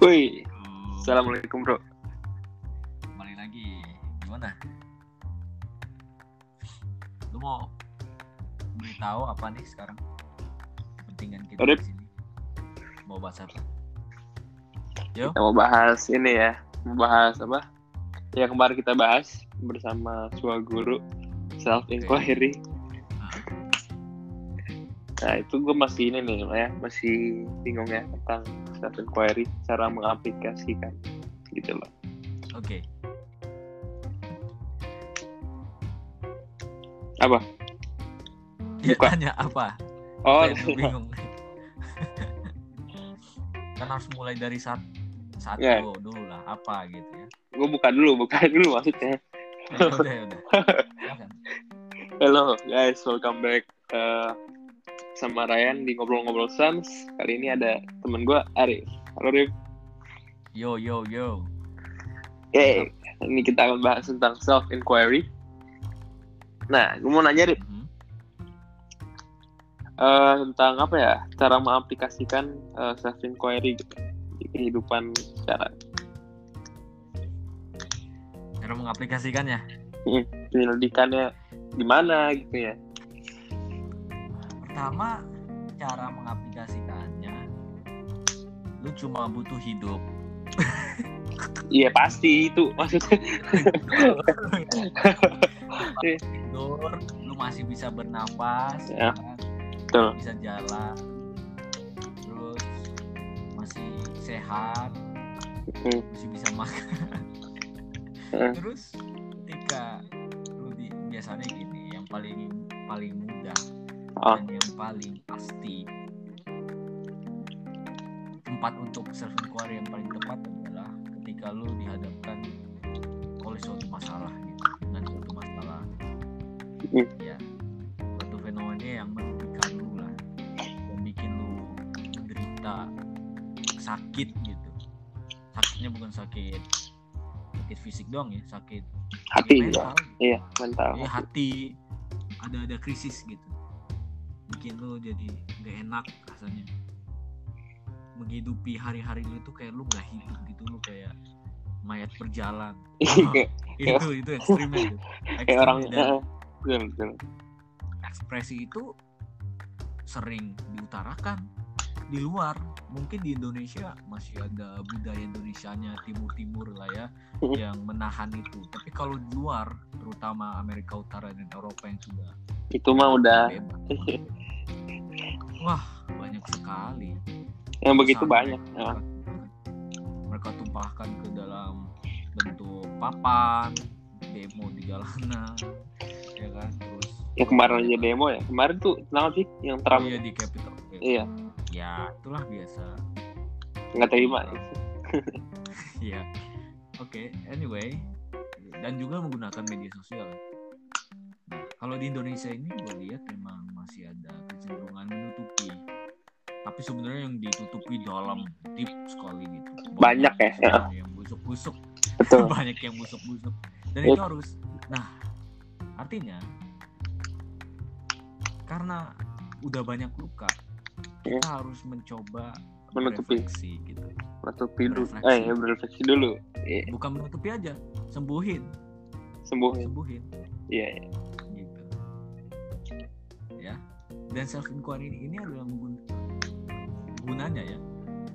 Woi, assalamualaikum bro. Kembali lagi. Gimana? Lu mau beritahu apa nih sekarang? Kepentingan kita di sini. Mau bahas apa? Yo, Kita mau bahas ini ya, mau bahas apa? Ya kemarin kita bahas bersama sebuah guru self inquiry. Ah. Nah itu gue masih ini nih ya, masih bingung ya tentang self inquiry, cara mengaplikasikan gitu loh. oke. Apa? Dia Buka. tanya apa? Oh, Saya tuh bingung. kan harus mulai dari saat satu Ya. dulu lah apa gitu ya. gue buka dulu, buka dulu maksudnya. Ya udah, ya udah. Silakan. Hello guys, welcome back eh, sama Ryan di ngobrol-ngobrol Sans. Kali ini ada temen gue Arif. Halo Arif. Yo yo yo. Yeay, ini kita akan bahas tentang self inquiry. Nah, gue mau nanya Rip, Mhm. eh, tentang apa ya cara mengaplikasikan self inquiry gitu di kehidupan secara Cara mengaplikasikannya. penyelidikannya gimana gitu ya. Pertama, cara mengaplikasikannya lu cuma butuh hidup. Iya pasti itu maksudnya. tidur, lu masih bisa bernapas, Ya. kan? Betul. bisa jalan, terus masih sehat, Hmm. masih bisa makan. Hmm. terus ketika lu di, biasanya gini, yang paling paling mudah Ah. dan yang paling pasti tempat untuk self inquiry yang paling tepat adalah ketika lu dihadapkan oleh suatu masalah gitu dengan suatu masalah Hmm. ya suatu fenomena yang merugikan lu lah yang bikin lu menderita sakit gitu sakitnya bukan sakit sakit fisik doang ya sakit Hati sakit ya. mental Iya, mental. ya hati ada ada krisis gitu bikin lu jadi gak enak rasanya. Menghidupi hari-hari lu tuh kayak lu gak hidup gitu lu kayak mayat berjalan. Kayak itu itu ekstrimnya tuh. kayak orang betul, betul. ekspresi itu sering diutarakan di luar mungkin di Indonesia masih ada budaya Indonesianya timur-timur lah ya Mhm. yang menahan itu tapi kalau di luar terutama Amerika Utara dan Eropa yang sudah Itu mah udah bebas wah banyak sekali yang begitu Sampai banyak. Ya. mereka, mereka tumpahkan ke dalam bentuk papan demo di jalanan ya kan terus Ya kemarin aja demo ya. Kemarin tuh kenapa sih yang Trump? iya di Capitol Iya, ya itulah biasa nggak terima. Iya. Oke, anyway, dan juga menggunakan media sosial. Nah, kalau di Indonesia ini gue lihat memang masih ada kecenderungan menutupi. Tapi sebenarnya yang ditutupi dalam deep sekali gitu. Banyak ya, sebenarnya Yang busuk-busuk, Betul. banyak yang busuk-busuk. Dan Iya. itu harus. Nah, artinya karena udah banyak luka, kita harus mencoba. Menutupi. refleksi gitu. Menutupi dulu. Eh, ya berefleksi dulu. Iya, bukan menutupi aja sembuhin sembuhin. sembuhin Iya, iya. gitu ya dan self inquiry ini, ini adalah menggun- gunanya ya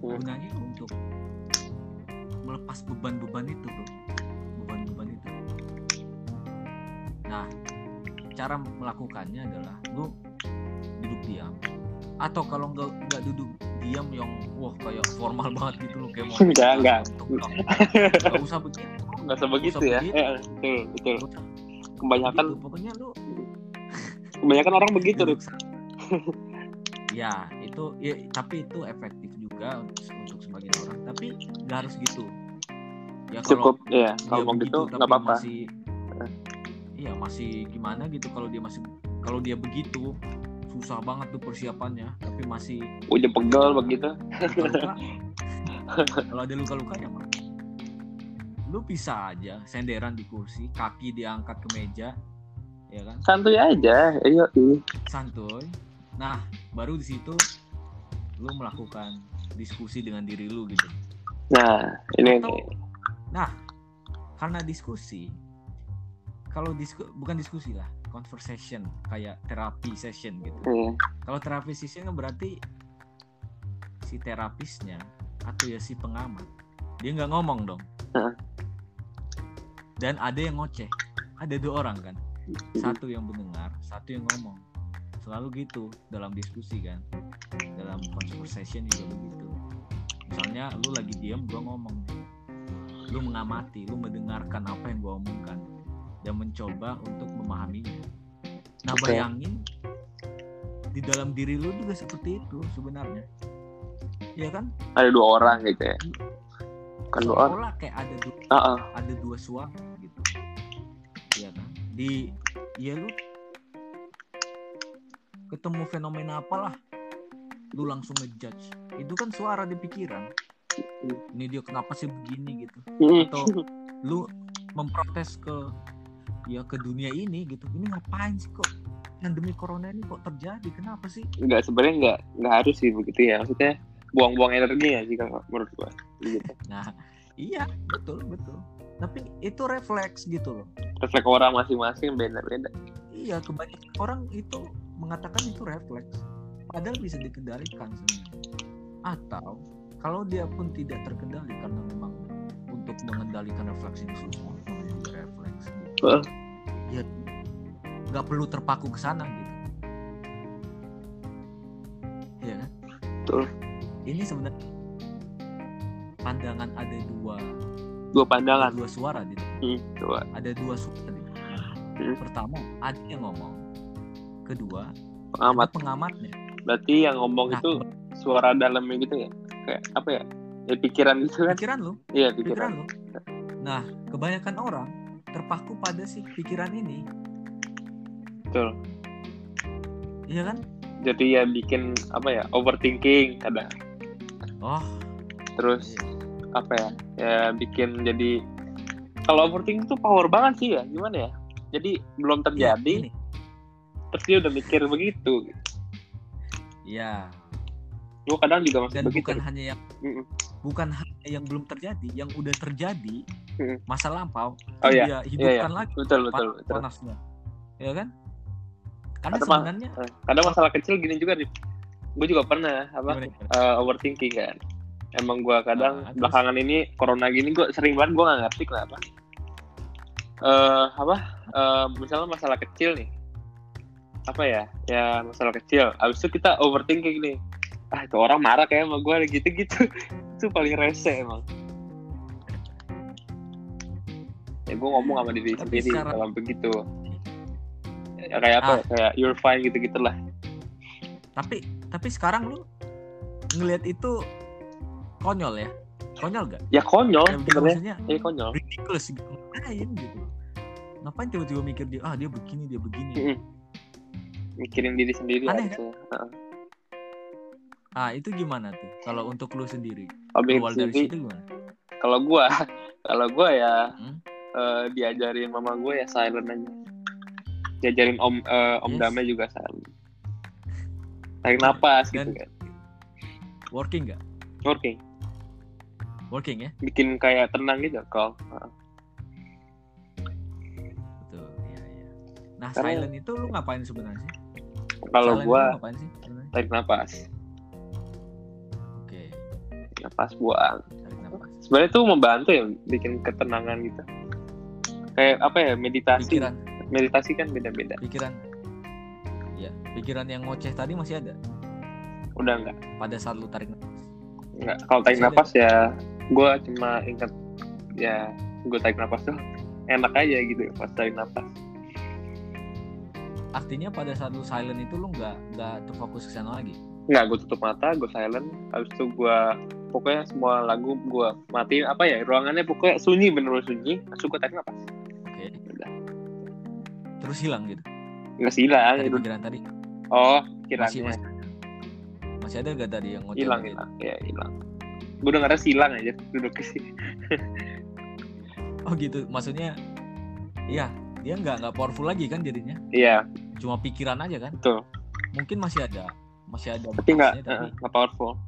Hmm. gunanya untuk melepas beban-beban itu bro beban-beban itu nah cara melakukannya adalah lu duduk diam atau kalau nggak nggak duduk diam yang wah kayak formal banget gitu loh kayak mau Enggak, enggak. nggak usah begitu Nggak usah begitu ya. Eh, betul, betul. Nggak usah Kebanyakan begitu. pokoknya lu kebanyakan orang begitu, sa- ya itu ya, tapi itu efektif juga untuk, untuk sebagian orang tapi nggak harus gitu ya Cukup ya, dia kalau mau begitu, gitu tapi nggak apa-apa. masih iya masih gimana gitu kalau dia masih kalau dia begitu susah banget tuh persiapannya tapi masih Udah pegel begitu. kalau ada luka-luka ya mah lu bisa aja senderan di kursi kaki diangkat ke meja ya kan Santuy aja. Ayo, iya. santuy nah baru di situ lu melakukan diskusi dengan diri lu gitu Nah, ini Atau-. Nah, karena diskusi, kalau disku, bukan diskusi lah, conversation kayak terapi session gitu. Hmm, Kalau terapi session kan berarti si terapisnya atau ya si pengamat dia nggak ngomong dong. Heeh. Dan ada yang ngoceh, ada dua orang kan, satu yang mendengar, satu yang ngomong. Selalu gitu dalam diskusi kan, dalam conversation juga begitu. Misalnya lu lagi diam, gua ngomong lu mengamati, lu mendengarkan apa yang gua omongkan dan mencoba untuk memahaminya. Nah, Oke. bayangin di dalam diri lu juga seperti itu sebenarnya. Ya kan? Ada dua orang gitu ya. Kan dua orang. Kayak ada dua, Ah, ah. ada dua suara gitu. Iya kan? Di ya lu ketemu fenomena apalah lu langsung ngejudge itu kan suara di pikiran ini dia kenapa sih begini gitu Hmm. atau lu memprotes ke ya ke dunia ini gitu. Ini ngapain sih kok? Yang demi corona ini kok terjadi? Kenapa sih? Nggak sebenarnya nggak nggak harus sih begitu ya. Maksudnya buang-buang energi ya sih kalau menurut gua. Gitu. nah iya betul betul. Tapi itu refleks gitu loh. Refleks orang masing-masing beda-beda. iya kebanyakan orang itu mengatakan itu refleks. Padahal bisa dikendalikan sebenarnya. Atau kalau dia pun tidak terkendali karena memang untuk mengendalikan refleks itu susah Heeh. ya nggak perlu terpaku ke sana gitu ya kan Betul. ini sebenarnya pandangan ada dua Dua pandangan. dua suara gitu Hmm, coba. ada dua suara gitu. Hmm. pertama ada yang ngomong kedua Pengamat. pengamatnya Berarti yang ngomong Nah, itu suara dalamnya gitu ya. Kayak apa ya? Ya pikiran gitu kan. pikiran lu Iya, pikiran pikiran. lu nah kebanyakan orang terpaku pada si pikiran ini Betul. iya kan Jadi ya bikin apa ya? Overthinking kadang. oh Terus apa ya? Ya bikin jadi kalau overthinking tuh power banget sih ya. Gimana ya? Jadi belum iya, terjadi, ini. terus dia udah mikir begitu. iya Gue kadang juga masih dan begitu. bukan hanya yang Mm-mm. Bukan hanya yang belum terjadi yang udah terjadi Mm. masa lampau Oh iya, dia hidupkan lagi Betul, betul, betul. panasnya ya kan karena Atau sebenarnya Eh, Kadang masalah kecil gini juga nih. Gue juga pernah apa gimana, gimana? eh, overthinking kan. Emang gue kadang Ah, terus? belakangan ini corona gini gue sering banget gue nggak ngerti kenapa. Eh apa? Eh, misalnya masalah kecil nih. Apa ya? Ya masalah kecil. Abis itu kita overthinking nih. Ah itu orang marah kayak sama gue gitu-gitu. Itu paling rese emang. Ya gue ngomong sama diri Tapi sendiri secara- kalau begitu. Ya, kayak apa? Ah. ya? Kayak you're fine gitu-gitu lah. tapi tapi sekarang lu ngelihat itu konyol ya konyol gak Ya konyol ya, sebenarnya. maksudnya Ya konyol. ridiculous gitu ngapain gitu ngapain tiba-tiba mikir dia ah dia begini dia begini Mm-mm. mikirin diri sendiri Aneh, harusnya. Heeh. Ah itu gimana tuh? Kalau untuk lu sendiri keluar dari sendiri, situ gimana? Kalau gua kalau gua ya Hmm? eh, diajarin mama gua ya silent aja. Diajarin om eh, om Yes. Dame juga silent. Tarik napas gitu Dan- kan. working gak working. Working ya? Bikin kayak tenang gitu kalau betul iya iya. Nah Karena- silent itu lu ngapain sebenarnya sih? Kalau gua ngapain sih sebenarnya? tarik napas napas buang. Nafas sebenarnya tuh membantu ya bikin ketenangan gitu. Kayak apa ya meditasi. Pikiran. Meditasi kan beda-beda. Pikiran. Ya pikiran yang ngoceh tadi masih ada? Udah enggak pada saat lu tarik nafas? Enggak kalau tarik Masih ada. napas ya gua cuma ingat ya gue tarik napas tuh enak aja gitu pas tarik napas artinya pada saat lu silent itu lu nggak nggak terfokus ke sana lagi nggak gue tutup mata gue silent. Habis itu gue pokoknya semua lagu gue matiin. Apa ya ruangannya pokoknya sunyi bener sunyi. Langsung gue tarik napas oke. Udah. terus hilang gitu? Nggak hilang. Tadi itu pikiran tadi? Oh masih kiranya masih. Masih ada gak tadi yang ngoceh hilang hilang. Ya hilang. Gue dengarnya silang aja duduk ke sini. Oh gitu. Maksudnya iya dia nggak nggak powerful lagi kan jadinya? Iya. Cuma pikiran aja kan? Betul. Mungkin masih ada masih ada tapi nggak eh, nggak powerful.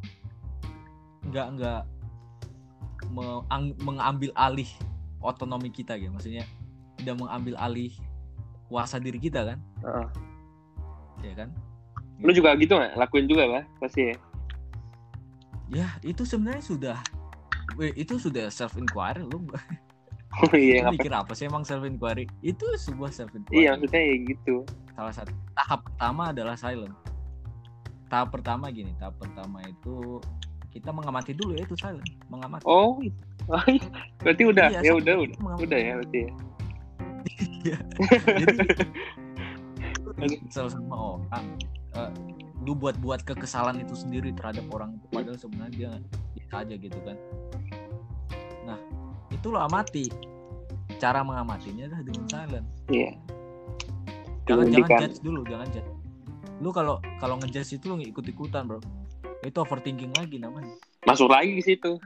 Nggak nggak mengambil alih otonomi kita gitu maksudnya tidak mengambil alih kuasa diri kita kan? Heeh. ya kan? Lu juga gitu nggak? Lakuin juga lah pasti ya? Ya itu sebenarnya sudah itu sudah self inquiry lu, lu oh iya ngapain mikir apa sih emang self inquiry itu sebuah self inquiry iya maksudnya ya gitu. Salah satu tahap pertama adalah silent tahap pertama gini tahap pertama itu kita mengamati dulu ya itu silent mengamati. Oh oh, iya. berarti udah Iya, ya udah udah. Mengamati. udah ya berarti ya. Jadi kesel sama orang eh, lu buat buat kekesalan itu sendiri terhadap orang itu padahal sebenarnya dia biasa aja gitu kan. Nah itu lo amati. Cara mengamatinya adalah dengan silent. Iya. Jangan jangan judge dulu jangan judge lu kalau kalau ngejudge itu lu ikut ikutan bro. Itu overthinking lagi namanya. Masuk lagi ke situ.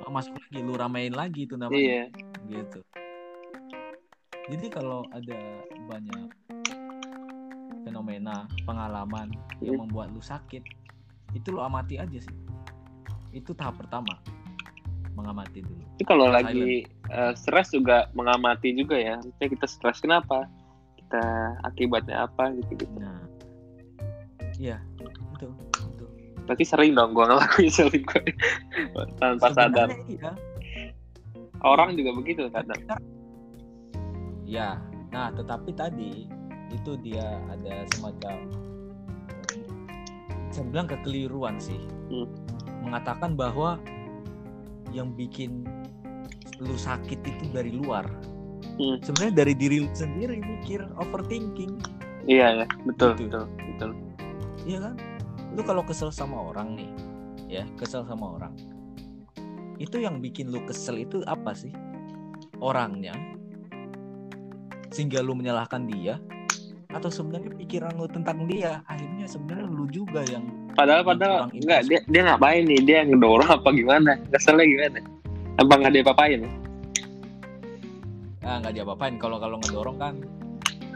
Oh, masuk lagi lu ramein lagi itu namanya. Iya. Gitu. Jadi kalau ada banyak fenomena pengalaman yang Hmm. membuat lu sakit itu lu amati aja sih. Itu tahap pertama mengamati dulu. Tapi kalau lagi eh, stres juga mengamati juga ya. Maksudnya kita stres kenapa? Kita akibatnya apa? Gitu gitu. nah iya itu itu Berarti sering dong gua ngelakuin selling gue tanpa sadar. Sebenarnya iya Orang juga begitu kadang. ya nah tetapi tadi itu dia ada semacam saya bilang kekeliruan sih Hmm. mengatakan bahwa yang bikin lu sakit itu dari luar Hmm. sebenarnya dari diri lu sendiri mikir overthinking Iya ya, betul Gitu. betul betul. Iya kan lu kalau kesel sama orang nih ya kesel sama orang itu yang bikin lu kesel itu apa sih orangnya sehingga lu menyalahkan dia atau sebenarnya pikiran lu tentang dia akhirnya sebenarnya lu juga yang Padahal Yang padahal enggak dia dia ngapain nih? Dia ngedorong apa gimana? Keselnya gimana? Apa nggak dia papain? ah nggak diapa-apain kalau kalau ngedorong kan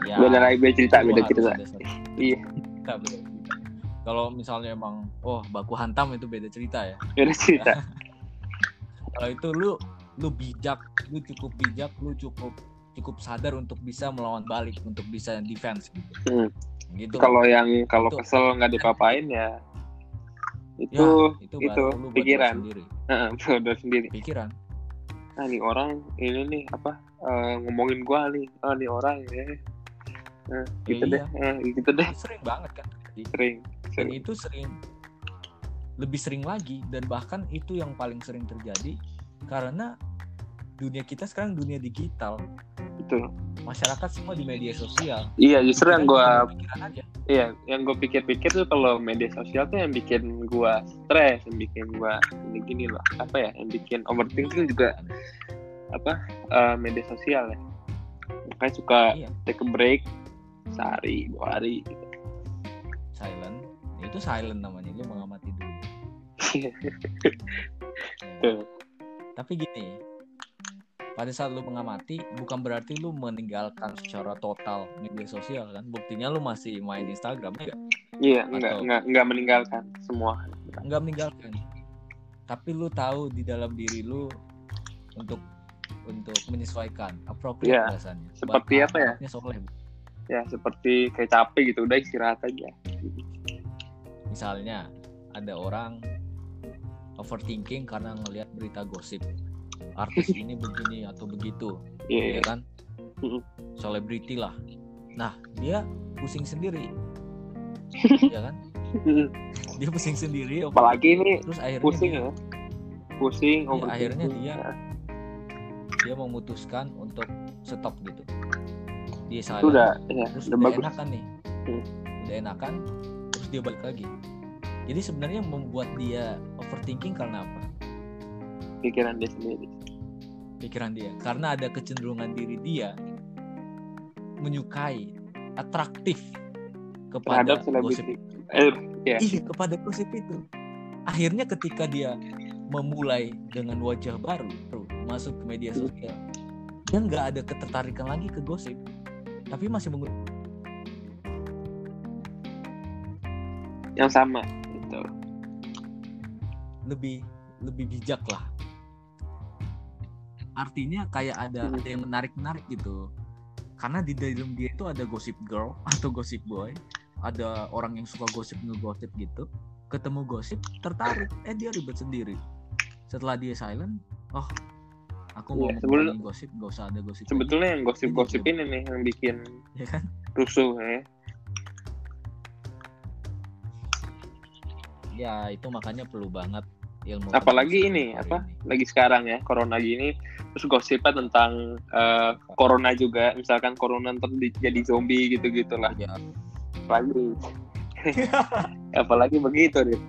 ya Beda lagi beda cerita, beda harus cerita. Iya. Kalau misalnya emang oh baku hantam itu beda cerita ya Beda cerita. kalau itu lu lu bijak lu cukup bijak lu cukup cukup sadar untuk bisa melawan balik untuk bisa defense gitu Hmm. gitu Kalau yang kalau Itu. kesel nggak dipapain ya Ya, itu itu, itu buat pikiran. sendiri bodoh sendiri. pikiran Nah, nih orang ini nih apa eh, ngomongin gua nih. Oh, nih orang ya. Nah, gitu Ya, deh. Eh, gitu deh. Itu sering banget kan. Sering. Dan itu sering lebih sering lagi dan bahkan itu yang paling sering terjadi karena dunia kita sekarang dunia digital Betul. masyarakat semua di media sosial Iya, justru yang aja iya, yang gua pikir-pikir tuh kalau media sosial tuh yang bikin gua stres, yang bikin gua ini gini loh. Apa ya? Yang bikin overthinking juga apa? eh, media sosial ya. Makanya suka Iya. take a break sehari, dua hari gitu. Silent itu silent namanya lu mengamati dulu Ya. Tapi gini pada saat lu mengamati bukan berarti lu meninggalkan secara total media sosial kan buktinya lu masih main Instagram ya nggak? Iya, enggak Atau- enggak enggak meninggalkan semua. nggak meninggalkan tapi lu tahu di dalam diri lu untuk untuk menyesuaikan appropriate Iya, bahasanya seperti Bahasa apa ya? Soleh Ya, seperti kayak capek gitu, udah istirahat aja. Misalnya ada orang overthinking karena ngelihat berita gosip artis ini begini atau begitu Iya, ya kan Mm-mm. selebriti lah nah dia pusing sendiri ya kan iya. dia pusing sendiri Apalagi ini terus akhirnya pusing dia, ya. Pusing, Iya, overthinking. akhirnya dia- Ya, dia memutuskan untuk stop gitu dia itu silent udah ya, terus udah udah bagus. enakan nih Hmm. udah enakan dia balik lagi jadi sebenarnya membuat dia overthinking karena apa Pikiran dia sendiri. pikiran dia karena ada kecenderungan diri dia menyukai atraktif kepada gosip. Eh, ya. iya kepada gosip itu akhirnya ketika dia memulai dengan wajah baru masuk ke media sosial dia nggak ada ketertarikan lagi ke gosip tapi masih menggu- yang sama gitu. lebih lebih bijak lah. Artinya kayak ada Hmm. ada yang menarik menarik gitu. Karena di dalam dia itu ada gossip girl atau gossip boy. Ada orang yang suka gosip ngegosip gitu. Ketemu gosip tertarik. Eh dia ribet sendiri. Setelah dia silent oh aku mau Iya, sebelum- gosip gak usah ada gosip lagi. sebetulnya yang gosip-gosip ini nih yang bikin ya kan? rusuh ya ya itu makanya perlu banget ilmu apalagi ini apa ini. lagi sekarang ya corona gini terus gosipnya tentang eh, corona juga misalkan corona ntar di- jadi zombie gitu gitulah Ya, lagi apalagi begitu deh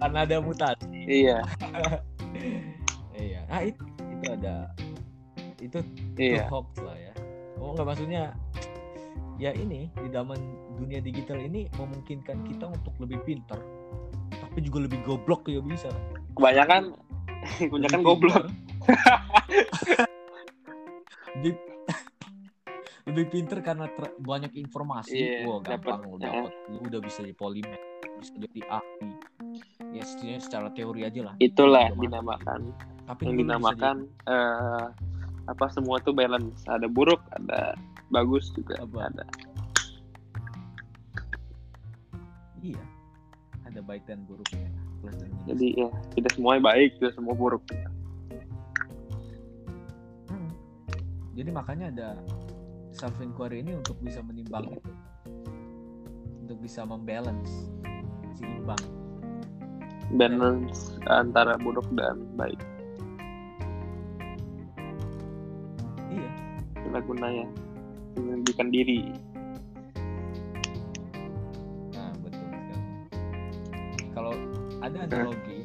karena ada mutasi. Iya. Iya. Ah itu, itu ada itu iya. itu hoax lah ya. Oh nggak maksudnya ya ini di zaman dunia digital ini memungkinkan kita untuk lebih pintar tapi juga lebih goblok ya bisa. Kebanyakan kebanyakan Lebih goblok. lebih lebih pinter karena ter- banyak informasi. Iya, wah dapet, gampang lu dapat lu udah bisa jadi polimer bisa jadi ahli ya setidaknya secara teori aja lah. Itulah mati. dinamakan. Tapi yang dinamakan eh, apa semua tuh balance. Ada buruk ada bagus juga Apa? ada. Iya ada baik dan buruknya plus dan minus. jadi ya tidak semuanya baik tidak semua buruk Hmm. Jadi makanya ada self inquiry ini untuk bisa menimbang itu. Untuk bisa membalance seimbang. balance antara buruk dan baik Iya. itulah gunanya menyembuhkan diri ada analogi,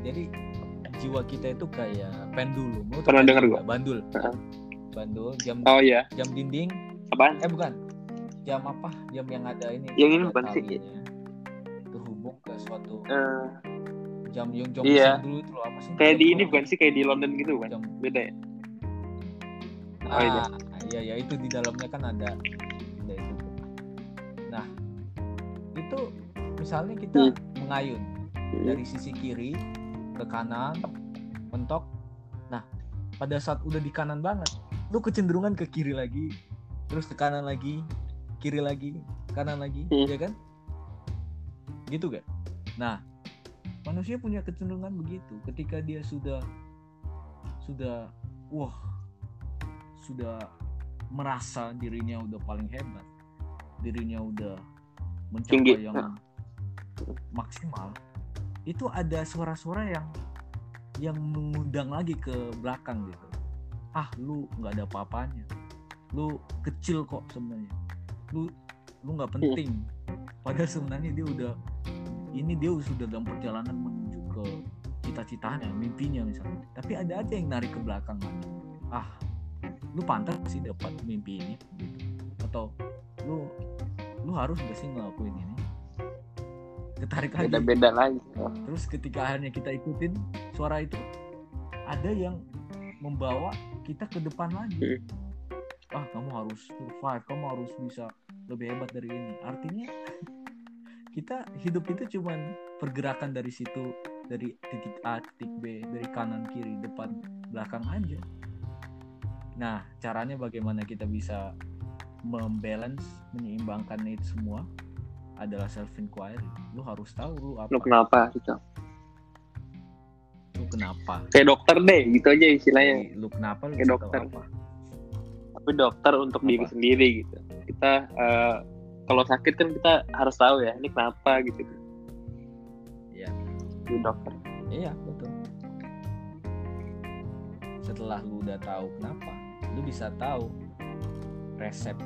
jadi jiwa kita itu kayak pendulum. Lu Pernah denger pendulum gua. Bandul. Heeh. Bandul jam oh iya jam dinding. apaan Eh bukan. Jam apa? Jam yang ada ini. Yang ini ada bukan sih. Terhubung ke suatu Eh, jam yang jam Iya. dulu itu loh apa sih? kayak di ini bukan sih kayak di London gitu kan Jam beda ya Nah, Oh, iya. iya ya itu di dalamnya kan ada ada itu. Nah, itu misalnya kita Hmm. mengayun dari sisi kiri ke kanan, mentok. Nah, pada saat udah di kanan banget, lu kecenderungan ke kiri lagi, terus ke kanan lagi, kiri lagi, kanan lagi, Hmm. ya kan? Gitu kan? Nah, manusia punya kecenderungan begitu. Ketika dia sudah sudah wah sudah merasa dirinya udah paling hebat, dirinya udah mencapai Tinggi. yang maksimal, itu ada suara-suara yang yang mengundang lagi ke belakang gitu. Ah, lu nggak ada apa-apanya. Lu kecil kok sebenarnya. Lu lu nggak penting. Padahal sebenarnya dia udah ini dia sudah dalam perjalanan menuju ke cita-citanya, mimpinya misalnya. Tapi ada aja yang narik ke belakang lagi. Ah, lu pantas sih dapat mimpi ini gitu. Atau lu lu harus gak sih ngelakuin ini? Ketarik lagi. Beda-beda lagi. Terus ketika akhirnya kita ikutin suara itu ada yang membawa kita ke depan lagi. Ah kamu harus survive kamu harus bisa lebih hebat dari ini. Artinya kita hidup itu cuman pergerakan dari situ dari titik A titik B dari kanan kiri depan belakang aja. Nah caranya bagaimana kita bisa membalance menyeimbangkan itu semua adalah self inquiry lu harus tahu lu apa. Lu kenapa gitu. Lu kenapa? Kayak dokter deh gitu aja istilahnya. Jadi, lu kenapa lu Kayak dokter. apa? Tapi dokter untuk diri Apa? sendiri gitu. Kita eh, kalau sakit kan kita harus tahu ya ini kenapa gitu. Iya. di dokter. Iya betul. Setelah lu udah tahu kenapa lu bisa tahu resep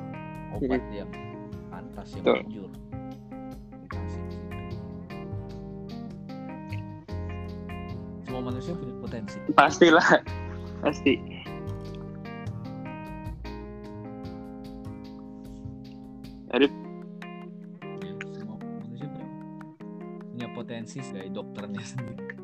obat yang pantas yang jujur semua manusia punya potensi. Pastilah. Pasti. Arif semua manusia punya, punya potensi sebagai dokternya sendiri